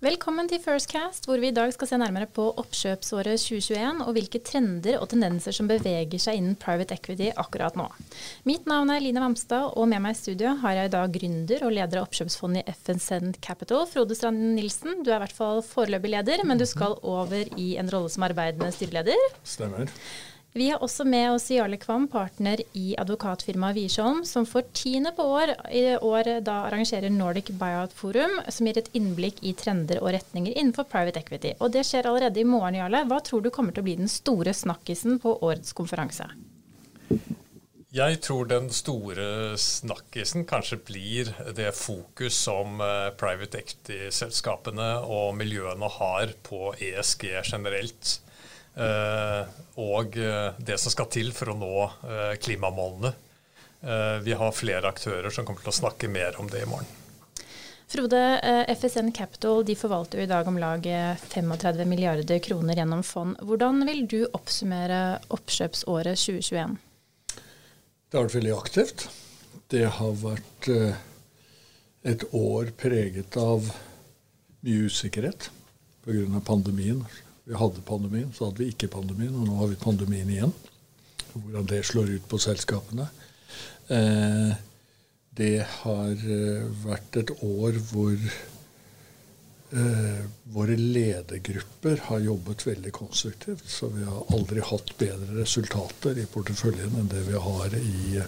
Velkommen til Firstcast, hvor vi i dag skal se nærmere på oppkjøpsåret 2021 og hvilke trender og tendenser som beveger seg innen private equity akkurat nå. Mitt navn er Line Vamstad, og med meg i studio har jeg i dag gründer og leder av oppkjøpsfondet i FNSend Capital, Frode Strand Nilsen. Du er i hvert fall foreløpig leder, men du skal over i en rolle som arbeidende styreleder. Stemmer. Vi har også med oss Jarle Kvam, partner i advokatfirmaet Wiersholm, som for tiende på år i år da arrangerer Nordic Buyout Forum, som gir et innblikk i trender og retninger innenfor private equity. Og det skjer allerede i morgen, Jarle. Hva tror du kommer til å bli den store snakkisen på årets konferanse? Jeg tror den store snakkisen kanskje blir det fokus som eh, private equity-selskapene og miljøene har på ESG generelt. Eh, og eh, det som skal til for å nå eh, klimamålene. Vi har flere aktører som kommer til å snakke mer om det i morgen. Frode, FSN Capital de forvalter jo i dag om lag 35 milliarder kroner gjennom fond. Hvordan vil du oppsummere oppkjøpsåret 2021? Det har vært veldig aktivt. Det har vært et år preget av mye usikkerhet pga. pandemien vi hadde pandemien, så hadde vi ikke pandemien, og nå har vi pandemien igjen. Hvordan det slår ut på selskapene. Eh, det har eh, vært et år hvor eh, våre ledergrupper har jobbet veldig konstruktivt. Så vi har aldri hatt bedre resultater i porteføljen enn det vi har i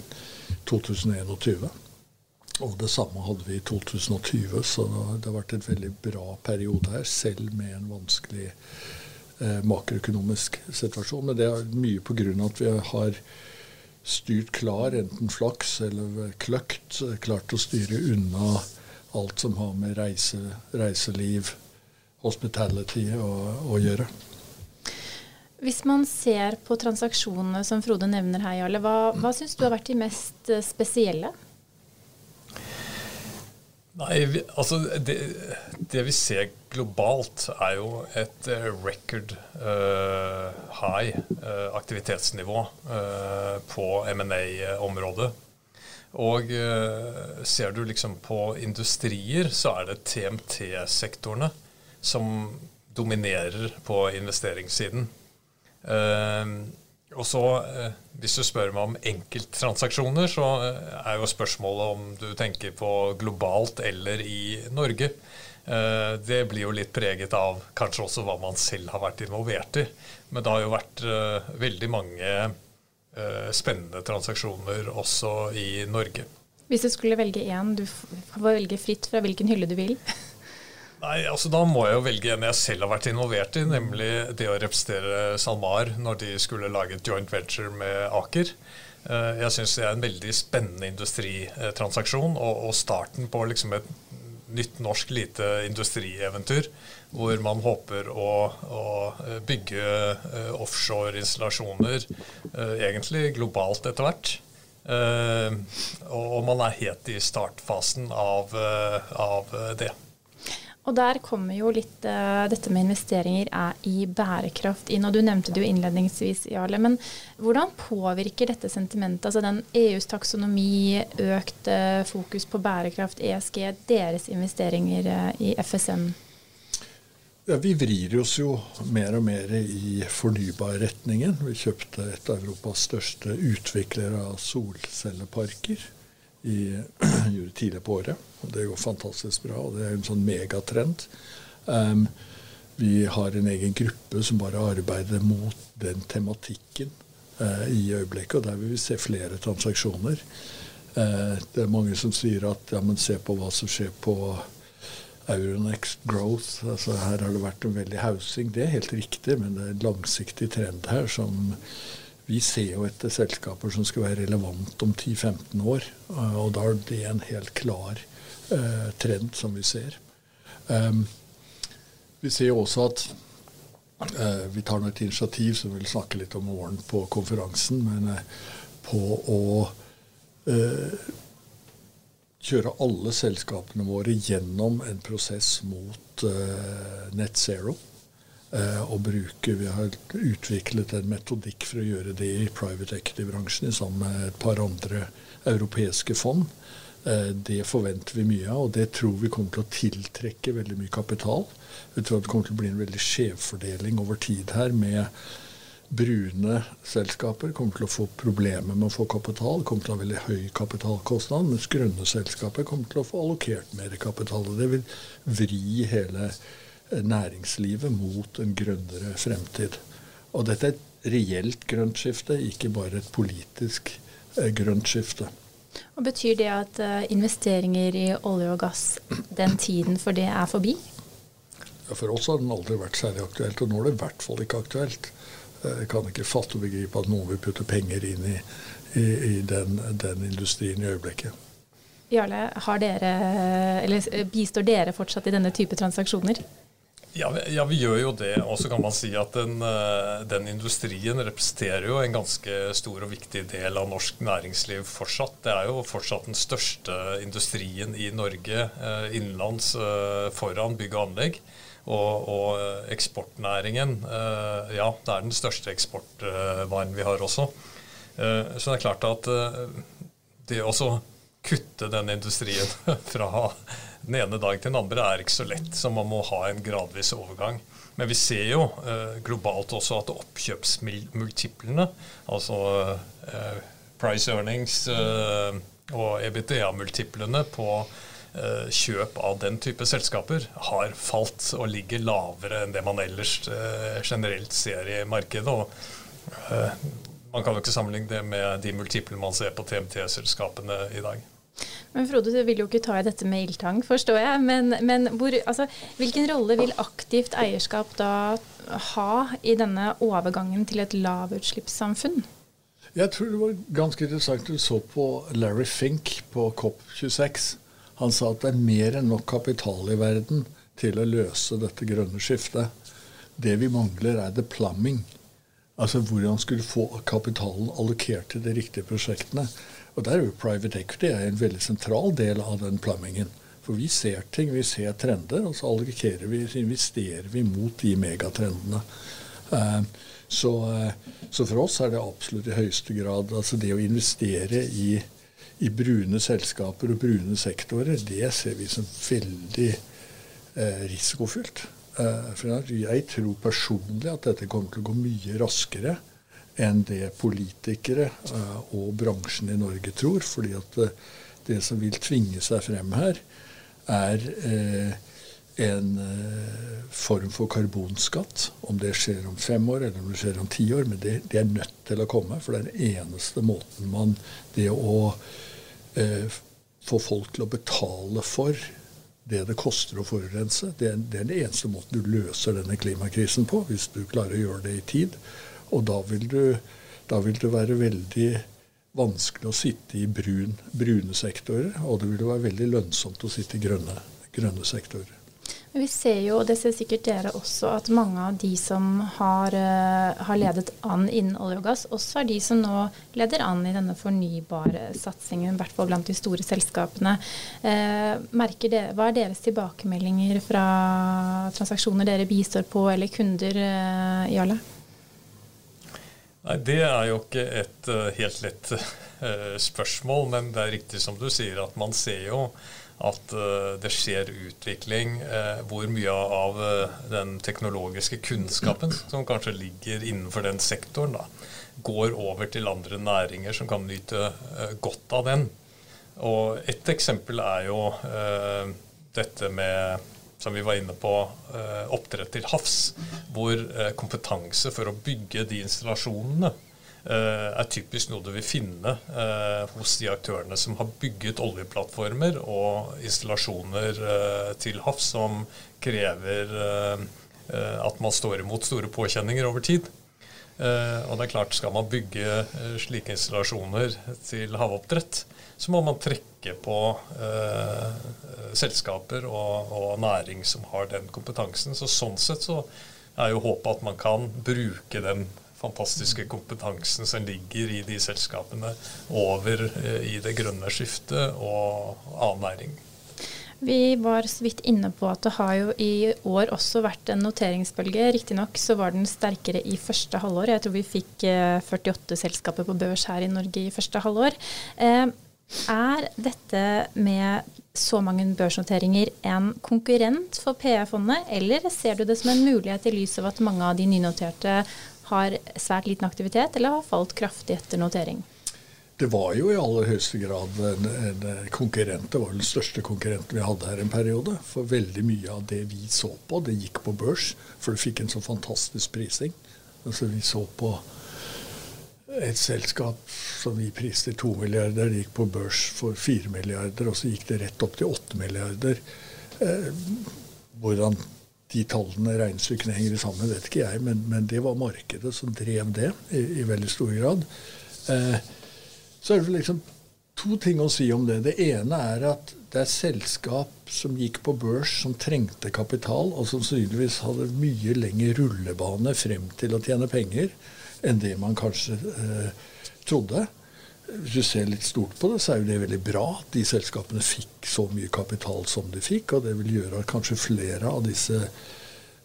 2021. Og det samme hadde vi i 2020, så det har vært en veldig bra periode her, selv med en vanskelig eh, makroøkonomisk situasjon. Men det er mye pga. at vi har styrt klar, enten flaks eller kløkt, klart å styre unna alt som har med reise, reiseliv, hospitality å, å gjøre. Hvis man ser på transaksjonene som Frode nevner her, Jarle, hva, hva syns du har vært de mest eh, spesielle? Nei, vi, altså det, det, vi ser globalt, er jo et uh, record uh, high uh, aktivitetsnivå på M&A-området. Og ser du liksom på industrier, så er det TMT-sektorene som dominerer på investeringssiden. Og så hvis du spør meg om enkelttransaksjoner, så eh, er jo spørsmålet om du tenker på globalt eller i Norge. Eh, det blir jo litt preget av kanskje også hva man selv har vært involvert i. Men det har jo vært eh, veldig mange spennende transaksjoner også i Norge. Hvis du skulle velge én, du får velge fritt fra hvilken hylle du vil? Nei, altså Da må jeg jo velge en jeg selv har vært involvert i, nemlig det å representere SalMar når de skulle lage et joint venture med Aker. Eh, jeg syns det er en veldig spennende industritransaksjon og, starten på liksom et nytt norsk lite industrieventyr, hvor man håper å, å bygge eh, offshore-installasjoner egentlig globalt etter hvert. Og man er helt i startfasen av, av det. Og der kommer jo litt uh, dette med investeringer er i bærekraft inn. Og du nevnte det jo innledningsvis, Jarle. Men hvordan påvirker dette sentimentet, altså den EUs taksonomi, økt uh, fokus på bærekraft, ESG, deres investeringer uh, i FSM? Ja, Vi vrir oss jo mer og mer i fornybarretningen. Vi kjøpte et av Europas største utviklere av solcelleparker i, tidlig på året. og Det går fantastisk bra, og det er en sånn megatrend. Um, vi har en egen gruppe som bare arbeider mot den tematikken uh, i øyeblikket, og der vil vi se flere transaksjoner. Uh, det er mange som sier at ja, men se på hva som skjer på Euronext Growth. altså Her har det vært en veldig housing. Det er helt riktig, men det er en langsiktig trend her som vi ser jo etter selskaper som skal være relevant om 10-15 år. Eh, og da er det en helt klar eh, trend som vi ser. Um, vi ser også at eh, vi tar nå et initiativ som vi vil snakke litt om morgen på konferansen, men eh, på å kjøre alle selskapene våre gjennom en prosess mot net zero å eh, bruke. Vi har utviklet en metodikk for å gjøre det i private equity-bransjen sammen med et par andre europeiske fond. Det forventer vi mye av, og det tror vi kommer til å tiltrekke veldig mye kapital. Vi tror det kommer til å bli en veldig skjevfordeling over tid her med brune selskaper kommer til å få problemer med å få kapital, kommer til å ha veldig høy kapitalkostnad, mens grønne selskaper kommer til å få allokert mer kapital. og Det vil vri hele næringslivet mot en grønnere fremtid. Og dette er et reelt grønt skifte, ikke bare et politisk grønt skifte. Og Betyr det at uh, investeringer i olje og gass, den tiden for det er forbi? Ja, For oss har den aldri vært særlig aktuelt, og nå er det i hvert fall ikke aktuelt. Jeg kan ikke fatte og begripe at noen vil putte penger inn i, i, i den, den, industrien i øyeblikket. Jarle, dere, bistår dere fortsatt i denne type transaksjoner? Ja, ja, vi gjør jo det. Og så kan man si at den, eh, den, industrien representerer jo en ganske stor og viktig del av norsk næringsliv fortsatt. Det er jo fortsatt den største industrien i Norge eh, innenlands eh, foran bygg og anlegg. Og, og eksportnæringen, ja, det er den største eksportvaren vi har også. Så det er klart at det å kutte den industrien fra den ene dagen til den andre er ikke så lett, så man må ha en gradvis overgang. Men vi ser jo eh, globalt også at oppkjøpsmultiplene, altså eh, price earnings eh, og EBTA-multiplene på eh, kjøp av den type selskaper har falt og ligger lavere enn det man ellers eh, generelt ser i markedet. og eh, man kan jo ikke sammenligne det med de multiplene man ser på TMT-selskapene i dag. Men Frode, du vil jo ikke ta i dette med ildtang, forstår jeg. Men, men hvor, altså, hvilken rolle vil aktivt eierskap da ha i denne overgangen til et lavutslippssamfunn? Jeg tror det var ganske interessant du så på Larry Fink på COP26. Han sa at det er mer enn nok kapital i verden til å løse dette grønne skiftet. Det vi mangler, er the plumbing. Altså hvordan skulle få kapitalen allokert til de riktige prosjektene. Og der er jo private equity en veldig sentral del av den plammingen. For vi ser ting, vi ser trender, og så allokerer vi, så investerer vi mot de megatrendene. Uh, så, uh, så, for oss er det absolutt i høyeste grad altså det å investere i, i brune selskaper og brune sektorer, det ser vi som veldig uh, risikofylt. For jeg tror personlig at dette kommer til å gå mye raskere enn det politikere uh, og bransjen i Norge tror. fordi at uh, det som vil tvinge seg frem her, er en form for karbonskatt. Om det skjer om fem år eller om det skjer om ti år. Men det, det, er nødt til å komme. For det er den eneste måten man Det å få folk til å betale for det det koster å forurense, det, det er den eneste måten du løser denne klimakrisen på, hvis du klarer å gjøre det i tid. Og da vil, du, da vil det være veldig vanskelig å sitte i brun, brune sektorer, og det vil være veldig lønnsomt å sitte i grønne, grønne sektorer. Vi ser jo, og det ser sikkert dere også, at mange av de som har, uh, har, ledet an innen olje og gass, også er de som nå leder an i denne fornybare satsingen, i hvert fall blant de store selskapene. Uh, det, hva er deres tilbakemeldinger fra transaksjoner dere bistår på, eller kunder, uh, Jarle? Nei, Det er jo ikke et uh, helt lett spørsmål, men det er riktig som du sier at man ser jo at uh, det skjer utvikling hvor mye av den teknologiske kunnskapen som kanskje ligger innenfor den sektoren, da, går over til andre næringer som kan nyte godt av den. Og Et eksempel er jo dette med som vi var inne på, eh, oppdrett til havs, hvor eh, kompetanse for å bygge de installasjonene eh, er typisk noe du vil finne hos de aktørene som har bygget oljeplattformer og installasjoner til havs som krever at man står imot store påkjenninger over tid. og det er klart, Skal man bygge slike installasjoner til havoppdrett, så må man trekke på eh, selskaper og, og, næring som har den kompetansen. Så Sånn sett så er jo håpet at man kan bruke den fantastiske kompetansen som ligger i de selskapene, over eh, i det grønne skiftet og annen næring. Vi var så vidt inne på at det har jo i år også vært en noteringsbølge. Riktignok så var den sterkere i første halvår. Jeg tror vi fikk 48 eh, selskaper på børs her i Norge i første halvår. Eh, Er dette med så mange børsnoteringer en konkurrent for PE-fondet, eller ser du det som en mulighet i lys av at mange av de nynoterte har svært liten aktivitet eller har falt kraftig etter notering? Det var jo i aller høyeste grad en, en, konkurrent. Det var den største konkurrenten vi hadde her en periode. For veldig mye av det vi så på, det gikk på børs. For det fikk en så fantastisk prising. Altså Vi så på et selskap som vi priste to milliarder, det gikk på børs for fire milliarder, og så gikk det rett opp til åtte milliarder. Eh, hvordan de tallene, regnestykkene, henger sammen, vet ikke jeg, men, men, det var markedet som drev det i, i veldig stor grad. Eh, så er det liksom to ting å si om det. Det ene er at det er selskap som gikk på børs, som trengte kapital, og som sannsynligvis hadde mye lengre rullebane frem til å tjene penger enn det man kanskje eh, trodde. Hvis du ser litt stort på det, så er jo det veldig bra at de selskapene fikk så mye kapital som de fikk. Og det vil gjøre at kanskje flere av disse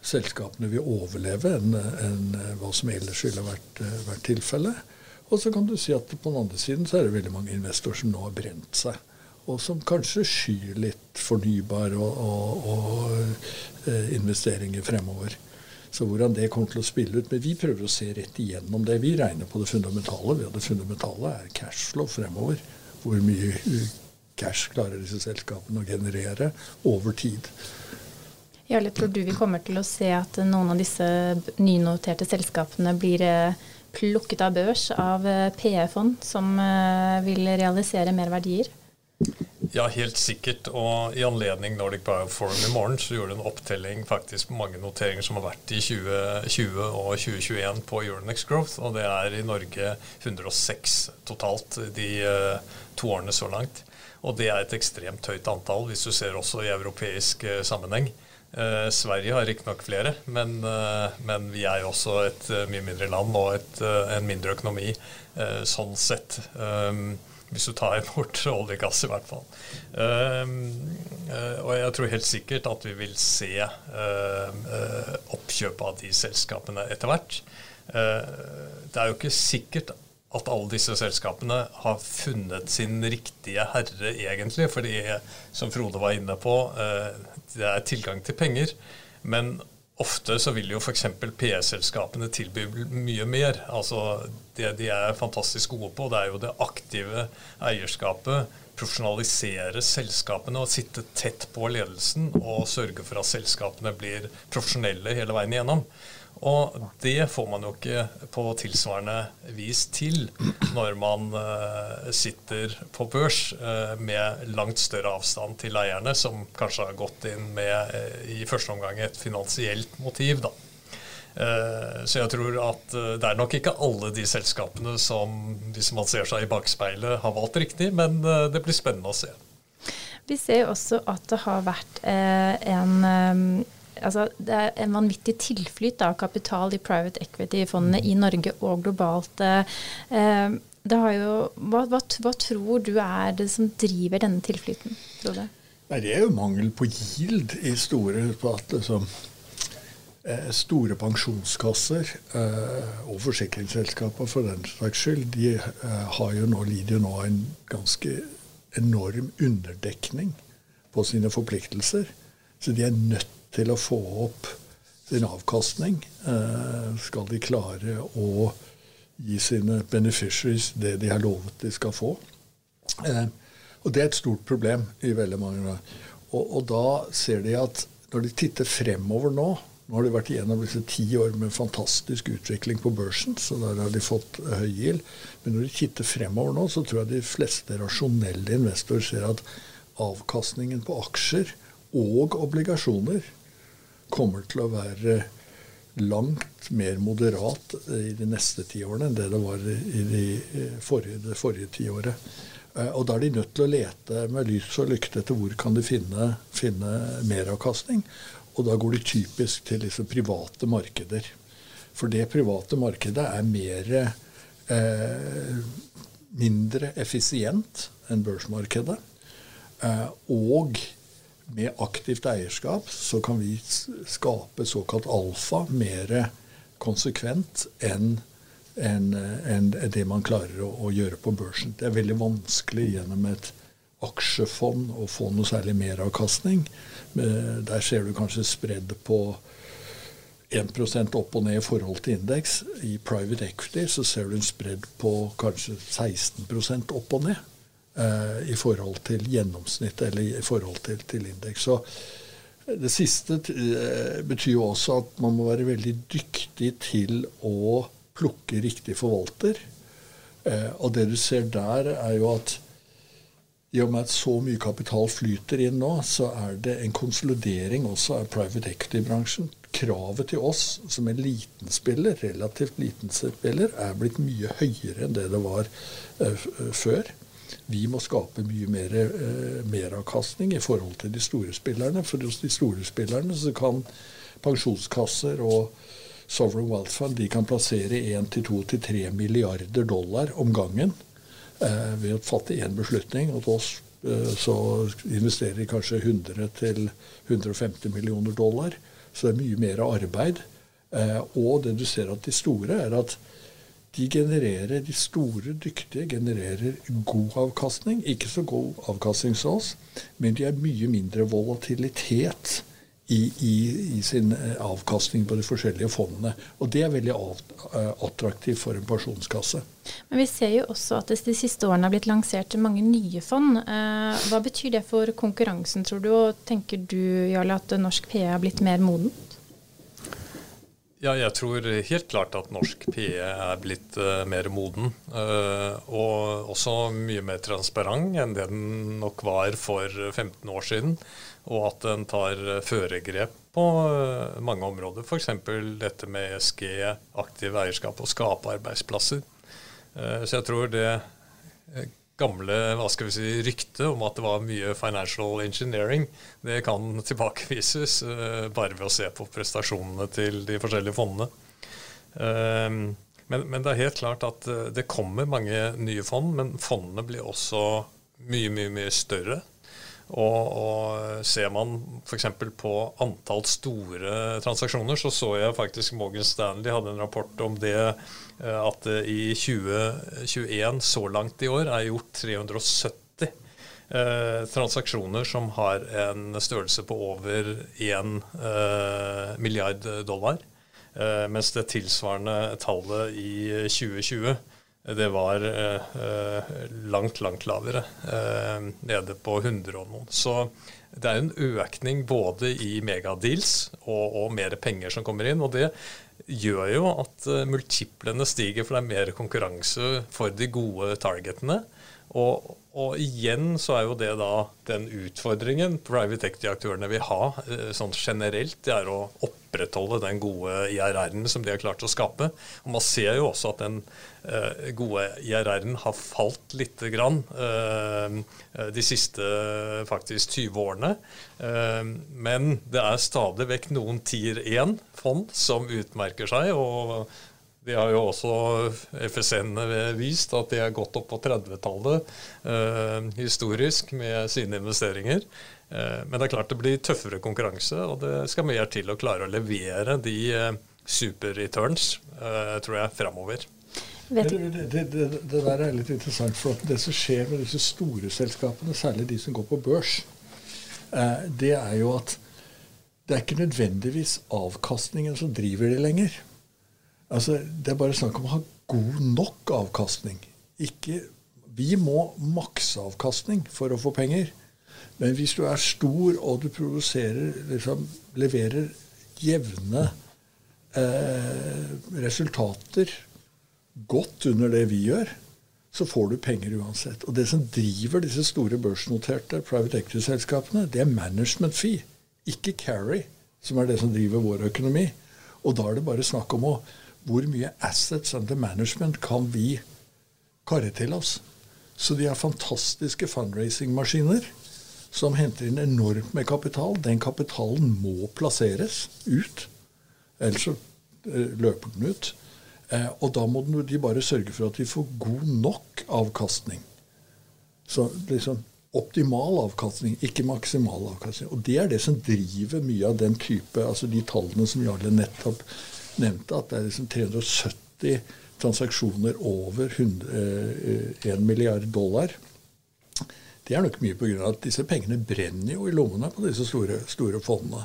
selskapene vil overleve enn, enn hva som ellers ville vært, eh, vært tilfellet. Og så kan du si at på den andre siden så er det veldig mange investorer som nå har brent seg. Og som kanskje skyr litt fornybar og, og, og eh, investeringer fremover. Så hvordan det kommer til å spille ut. Men vi prøver å se rett igjennom det. Vi regner på det fundamentale. Det fundamentale er cashflow fremover. Hvor mye cash klarer disse selskapene å generere over tid. Jarle, tror du vi kommer til å se at noen av disse nynoterte selskapene blir eh, plukket av børs av eh, PE-fond som eh, vil realisere mer verdier? Ja, helt sikkert. Og i anledning Nordic Bioforum i morgen så gjorde du en opptelling faktisk på mange noteringer som har vært i 2020 og 2021 på Euronext Growth. Og det er i Norge 106 totalt de uh, to årene så langt. Og det er et ekstremt høyt antall hvis du ser også i europeisk uh, sammenheng. Uh, Sverige har riktignok flere, men, men, vi er jo også et mye mindre land og et, en mindre økonomi sånn sett. Um, hvis du tar bort olje i hvert fall. Uh, uh, og jeg tror helt sikkert at vi vil se uh, oppkjøp av de selskapene etter hvert. det er jo ikke sikkert at alle disse selskapene har funnet sin riktige herre, egentlig. Fordi, som Frode var inne på, det er tilgang til penger. Men Ofte så vil jo f.eks. PE-selskapene tilby mye mer. Altså Det de er fantastisk gode på, det er jo det aktive eierskapet. Profesjonalisere selskapene og sitte tett på ledelsen og sørge for at selskapene blir profesjonelle hele veien igjennom. Og det får man jo ikke på tilsvarende vis til når man uh, sitter på børs uh, med langt større avstand til eierne, som kanskje har gått inn med uh, i første omgang et finansielt motiv. da. Så jeg tror at det er nok ikke alle de selskapene som, hvis man ser seg i bakspeilet, har valgt riktig, men det blir spennende å se. Vi ser også at det har vært en altså, det er en vanvittig tilflyt av kapital i private equity-fondene i Norge og globalt. Eh, jo, hva, hva, hva, tror du er det som driver denne tilflyten? Frode? Nei, Det er jo mangel på yield i store på at liksom, Store pensjonskasser eh, og forsikringsselskaper for den slags skyld, de har jo nå, lider jo nå en ganske enorm underdekning på sine forpliktelser. Så de er nødt til å få opp sin avkastning, eh, skal de klare å gi sine beneficiaries det de har lovet de skal få. Eh, og det er et stort problem i veldig mange land. Og, og, da ser de at når de titter fremover nå Nå har de vært igjennom disse ti år med fantastisk utvikling på børsen, så der har de fått høy gild. Men når de titter fremover nå, så tror jeg de fleste rasjonelle investorer ser at avkastningen på aksjer og obligasjoner kommer til å være langt mer moderat i de neste tiårene enn det det var i de forrige, det forrige tiåret. Eh, og da er de nødt til å lete med lys og lykte etter hvor kan de finne, finne meravkastning. Og da går de typisk til disse private markeder. For det private markedet er mer eh, mindre effisient enn børsmarkedet. Eh, og med aktivt eierskap så kan vi skape såkalt alfa mer konsekvent enn enn en det man klarer å, å, gjøre på børsen. Det er veldig vanskelig gjennom et aksjefond å få noe særlig meravkastning. Der ser du kanskje spredd på 1% opp og ned i forhold til indeks. I private equity så ser du en spredd på kanskje 16% opp og ned eh, i forhold til gjennomsnitt eller i forhold til, til indeks. Så det siste eh, betyr jo også at man må være veldig dyktig til å plukke riktig forvalter. Eh, og det du ser der, er jo at i og med at så mye kapital flyter inn nå, så er det en konsolidering også av private equity-bransjen. Kravet til oss som en liten spiller, relativt liten spiller, er blitt mye høyere enn det det var uh, før. Vi må skape mye mer eh, meravkastning i forhold til de store spillerne. For hos de store spillerne så kan pensjonskasser og Sovereign Wealth Fund de kan plassere 1-2-3 milliarder dollar om gangen eh, ved å fatte én beslutning. Og til oss eh, så investerer de kanskje 100-150 millioner dollar. Så det er mye mer arbeid. Eh, og det du ser at de store, er at de genererer, de store, dyktige genererer god avkastning. Ikke så god avkastning som oss, men de har mye mindre volatilitet i, i, i, sin eh, avkastning på de forskjellige fondene. Og det er veldig eh, attraktivt for en pensjonskasse. Men vi ser jo også at det de siste årene har blitt lansert mange nye fond. Eh, hva betyr det for konkurransen, tror du? Og tenker du Jarle, at norsk PE har blitt mer modent? Ja, jeg tror helt klart at norsk PE er blitt uh, mer moden. Uh, og også mye mer transparent enn det den nok var for 15 år siden og at den tar førergrep på uh, mange områder. F.eks. dette med ESG, aktiv eierskap og skape arbeidsplasser. Så jeg tror det gamle hva skal vi si, ryktet om at det var mye financial engineering, det kan tilbakevises bare ved å se på prestasjonene til de forskjellige fondene. Men, men det er helt klart at det kommer mange nye fond, men fondene blir også mye, mye, mye større. Og, og ser man f.eks. på antall store transaksjoner, så så jeg faktisk Morgan Stanley hadde en rapport om det eh, at det i 2021 så langt i år er gjort 370 eh, transaksjoner som har en størrelse på over 1 eh, milliard dollar. Eh, mens det tilsvarende tallet i 2020 det var eh, langt, langt lavere. Eh, nede på 100 og noen. Så det er en økning både i megadeals og, og mer penger som kommer inn. og det gjør jo at uh, multiplene stiger, for det er mer konkurranse for de gode targetene. Og, og, igjen så er jo det da den utfordringen private equity-aktørene vil ha uh, sånn generelt, det er å opprettholde den gode IRR-en som de har klart å skape. Og man ser jo også at den uh, gode IRR-en har falt lite grann de siste faktisk 20 årene. men det er stadig vekk noen tier 1-fond som utmerker seg. og de har jo også FSN vist at de er gått opp på 30-tallet eh, historisk med sine investeringer. Eh, men det er klart det blir tøffere konkurranse, og det skal mer til å klare å levere de eh, super-returns, eh, tror jeg, framover. Det, det, det, det, der er litt interessant, for det som skjer med disse store selskapene, særlig de som går på børs, eh, det er jo at det er ikke nødvendigvis avkastningen som driver de lenger. Altså, det er bare snakk om å ha god nok avkastning. Ikke, vi må makse avkastning for å få penger. Men hvis du er stor og du produserer, liksom, leverer jevne eh, resultater godt under det vi gjør, så får du penger uansett. Og det som driver disse store børsnoterte private equity-selskapene, det er management fee, ikke carry, som er det som driver vår økonomi. Og da er det bare snakk om å hvor mye assets under management kan vi karre til oss? Så de har fantastiske fundraising-maskiner som henter inn enormt med kapital. Den kapitalen må plasseres ut, ellers så eh, løper den ut. Eh, og da må de bare sørge for at de får god nok avkastning. Så liksom optimal avkastning, ikke maksimal avkastning. Og det er det som driver mye av den type, altså de tallene som Jarle nettopp nevnte, at det er liksom 370 transaksjoner over 1 eh, milliard dollar. Det er nok mye pga. at disse pengene brenner jo i lommene på disse store, store fondene.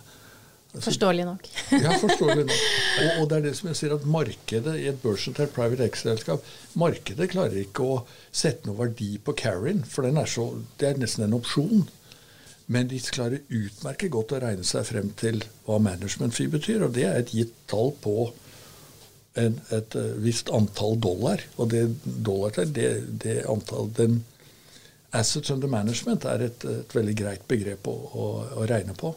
Altså, forståelig nok. ja, forståelig nok. Og, og, det er det som jeg sier at markedet i et børsnotert private ex-selskap Markedet klarer ikke å sette noe verdi på carrien, for er så, det er nesten en opsjon. Men de klarer utmerket godt å regne seg frem til hva management fee betyr. Og det er et gitt tall på en, et uh, visst antall dollar. Og det dollar til, det, det antall, den assets under management er et, et veldig greit begrep å, å, å regne på.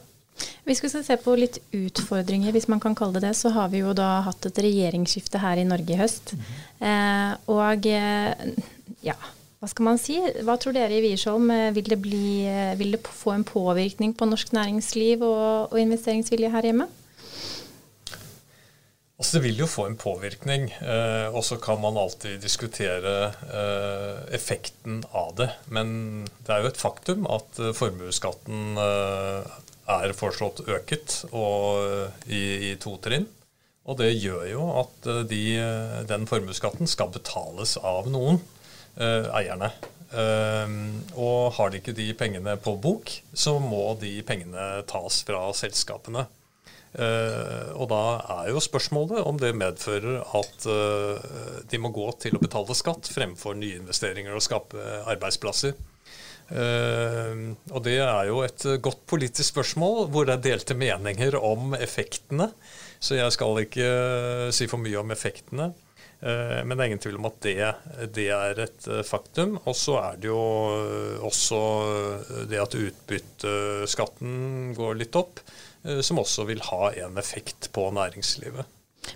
Hvis vi skal se på litt utfordringer, hvis man kan kalle det det, så har vi jo da hatt et regjeringsskifte her i Norge i høst. Mm -hmm. eh, og eh, ja, hva skal man si? Hva tror dere i Wiersholm? Eh, vil det, eh, vil det få en påvirkning på norsk næringsliv og, og investeringsvilje her hjemme? Altså Det vil jo få en påvirkning, eh, og så kan man alltid diskutere eh, effekten av det. Men det er jo et faktum at eh, formuesskatten eh, er foreslått øket og, i, i, to trinn. Og det gjør jo at de, den formuesskatten skal betales av noen, eierne. Eh, og har de ikke de pengene på bok, så må de pengene tas fra selskapene. Uh, og da er jo spørsmålet om det medfører at uh, de må gå til å betale skatt fremfor nyinvesteringer og skape arbeidsplasser. Uh, og det er jo et godt politisk spørsmål hvor det er delte meninger om effektene. Så jeg skal ikke si for mye om effektene. Uh, men det er ingen tvil om at det, det er et faktum. Og så er det jo også det at utbytteskatten går litt opp, som også vil ha en effekt på næringslivet.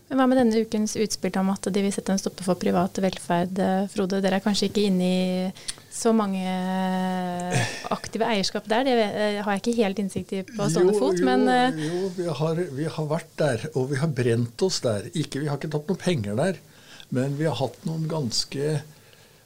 Men Hva med denne ukens utspill om at de vil sette en stopper for privat velferd? Frode, dere er kanskje ikke inne i så mange aktive eierskap der? Det har jeg ikke helt innsikt i på stående fot. Jo, men Jo, jo vi, har, vi, har, vært der, og vi har brent oss der. Ikke, vi har ikke tatt noen penger der, men vi har hatt noen ganske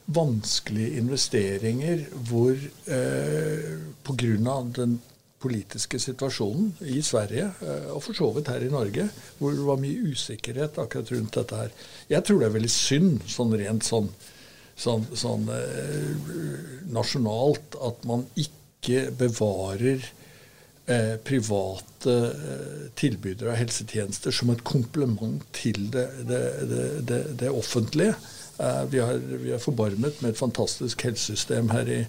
vanskelige investeringer hvor eh, pga. den politiske situasjonen i Sverige, eh, og for så vidt her i Norge, hvor det var mye usikkerhet akkurat rundt dette her. Jeg tror det er veldig synd, sånn rent sånn, sånn, sånn eh, nasjonalt, at man ikke bevarer eh, private eh, tilbydere av helsetjenester som et komplement til det, det, det, det offentlige. Eh, vi, har, vi er forbarmet med et fantastisk helsesystem her i,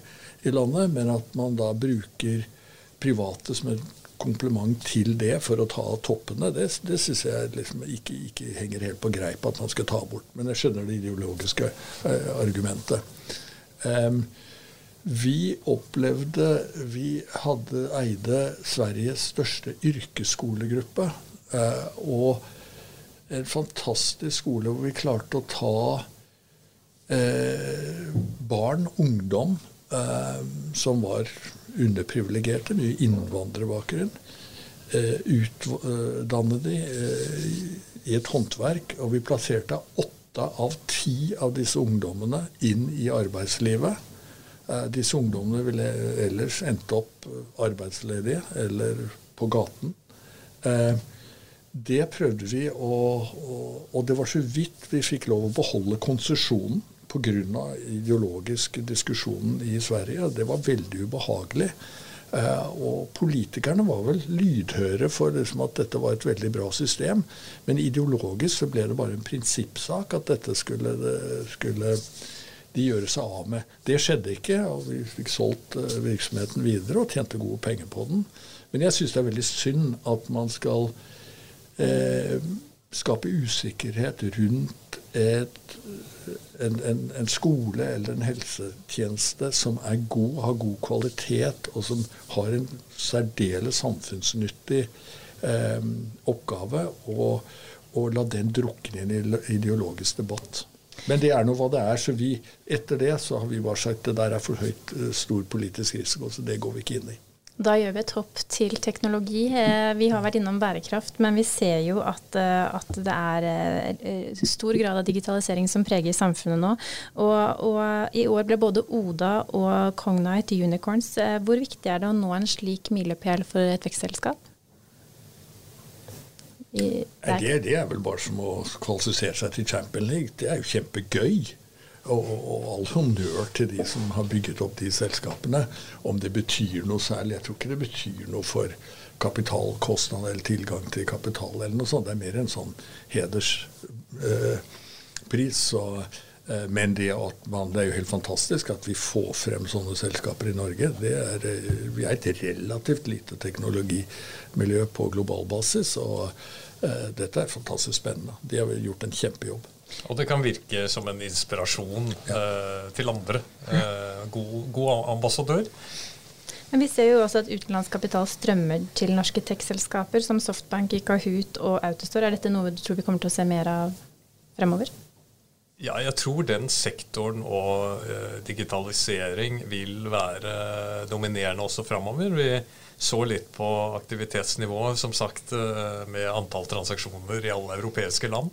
i landet, men at man da bruker private som et komplement til det for å ta toppene, det, det syns jeg liksom ikke, ikke, henger helt på greip at man skal ta bort. Men jeg skjønner det ideologiske eh, argumentet. Um, vi opplevde Vi hadde eide Sveriges største yrkesskolegruppe. Eh, og en fantastisk skole hvor vi klarte å ta eh, barn, ungdom, eh, som var underprivilegerte, mye innvandrerbakgrunn. Utdanne de eh, i et håndverk, og vi plasserte åtte av ti av disse ungdommene inn i arbeidslivet. Eh, disse ungdommene ville ellers endt opp arbeidsledige eller på gaten. Det prøvde vi, og, og det var så vidt vi fikk lov å beholde konsesjonen pga. ideologisk diskusjon i Sverige. Det var veldig ubehagelig. Og politikerne var vel lydhøre for liksom at dette var et veldig bra system. Men ideologisk så ble det bare en prinsippsak at dette skulle, skulle de gjøre seg av med. Det skjedde ikke, og vi fikk solgt uh, virksomheten videre og tjente gode penger på den. Men jeg syns det er veldig synd at man skal eh, skape usikkerhet rundt et en, en, en, skole eller en helsetjeneste som er god, har god kvalitet, og som har en særdeles samfunnsnyttig eh, oppgave, og, og, la den drukne i en ideologisk debatt. Men det er nå hva det er. så vi, Etter det så har vi bare sagt det der er for høyt eh, stor politisk risiko, så det går vi ikke inn i. Da gjør vi et hopp til teknologi. Eh, vi har vært innom bærekraft, men vi ser jo at, eh, at det er stor grad av digitalisering som preger samfunnet nå. Og, og, i år ble både Oda og Cognite unicorns. Hvor viktig er det å nå en slik milepæl for et vekstselskap? Det, det, er vel bare som å kvalifisere seg til Champion League. Det er jo kjempegøy. Og, og, all honnør til de som har bygget opp de selskapene. Om det betyr noe særlig. Jeg tror ikke det betyr noe for kapitalkostnad eller tilgang til kapital eller noe sånt. Det er mer en sånn hederspris. Eh, eh, men det, man, det, er jo helt fantastisk at vi får frem sånne selskaper i Norge. Er, eh, vi er et relativt lite teknologimiljø på global basis. og dette er fantastisk spennende. De har gjort en kjempejobb. Og det kan virke som en inspirasjon ja. eh, til andre. Eh, god, god, ambassadør. Men vi ser jo også at utenlandsk kapital strømmer til norske tech-selskaper som Softbank, Kahoot og Autostore. Er dette noe du tror vi kommer til å se mer av fremover? Ja, jeg tror den sektoren og eh, digitalisering vil være dominerende også fremover. Vi så litt på aktivitetsnivået, som sagt, eh, med antall transaksjoner i alle europeiske land.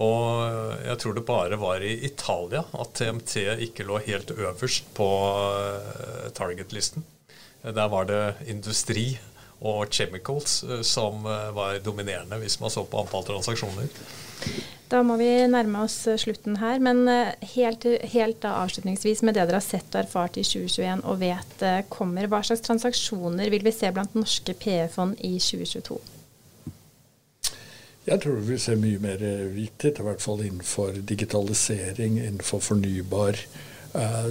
Og jeg tror det bare var i Italia at TMT ikke lå helt øverst på eh, target-listen. Der var det industri og chemicals eh, som eh, var dominerende, hvis man så på antall transaksjoner. Da må vi nærme oss slutten her, men helt, helt avslutningsvis med det dere har sett og erfart i 2021 og vet kommer, hva slags transaksjoner vil vi se blant norske PE-fond i 2022? Jeg tror vi ser mye mer hvithet, i hvert fall innenfor digitalisering, innenfor fornybar.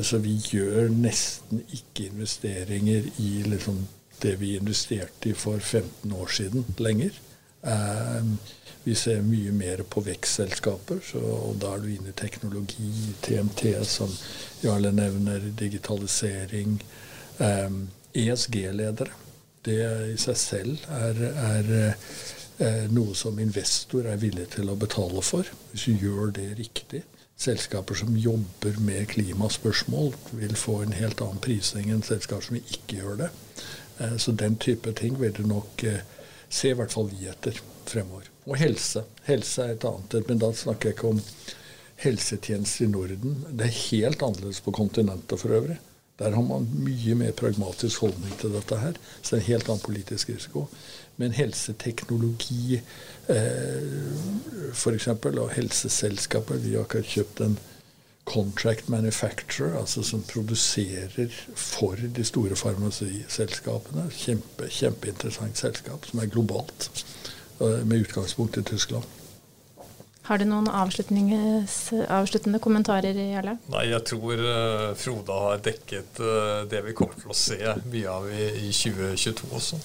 Så vi gjør nesten ikke investeringer i liksom, det vi investerte i for 15 år siden lenger. Uh, vi ser mye mer på vekstselskaper, og da er du inne i teknologi, TMT, som Jarle nevner, digitalisering. ESG-ledere. Det i seg selv er, er eh, noe som investor er villig til å betale for, hvis du gjør det riktig. Selskaper som jobber med klimaspørsmål, vil få en helt annen prising enn selskaper som ikke gjør det. Eh, så den type ting vil du nok eh, se i hvert fall vi etter fremover. Og helse. Helse er et annet. Men da snakker jeg ikke om helsetjenester i Norden. Det er helt annerledes på kontinentet for øvrig. Der har man mye mer pragmatisk holdning til dette her. Så det er en helt annen politisk risiko. Men helseteknologi eh, f.eks. og helseselskaper Vi har akkurat kjøpt en contract manufacturer, altså som produserer for de store farmasiselskapene. Kjempe, kjempeinteressant selskap som er globalt, eh, med utgangspunkt i Tyskland. Har du noen avsluttende kommentarer, Jarle? Nei, jeg tror uh, Frode har dekket uh, det vi kommer til å se mye av i, i 2022 også.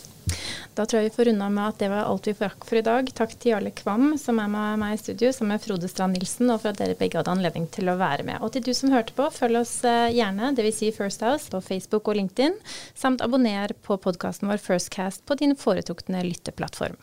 Da tror jeg vi får runde med at det var alt vi rakk for i dag. Takk til Jarle Kvam, som er med meg i studio, som er Frode Strand Nilsen, og for at dere begge hadde anledning til å være med. Og til du som hørte på, følg oss uh, gjerne, dvs. Si First House, på Facebook og LinkedIn, samt abonner på podkasten vår Firstcast på din foretrukne lytteplattform.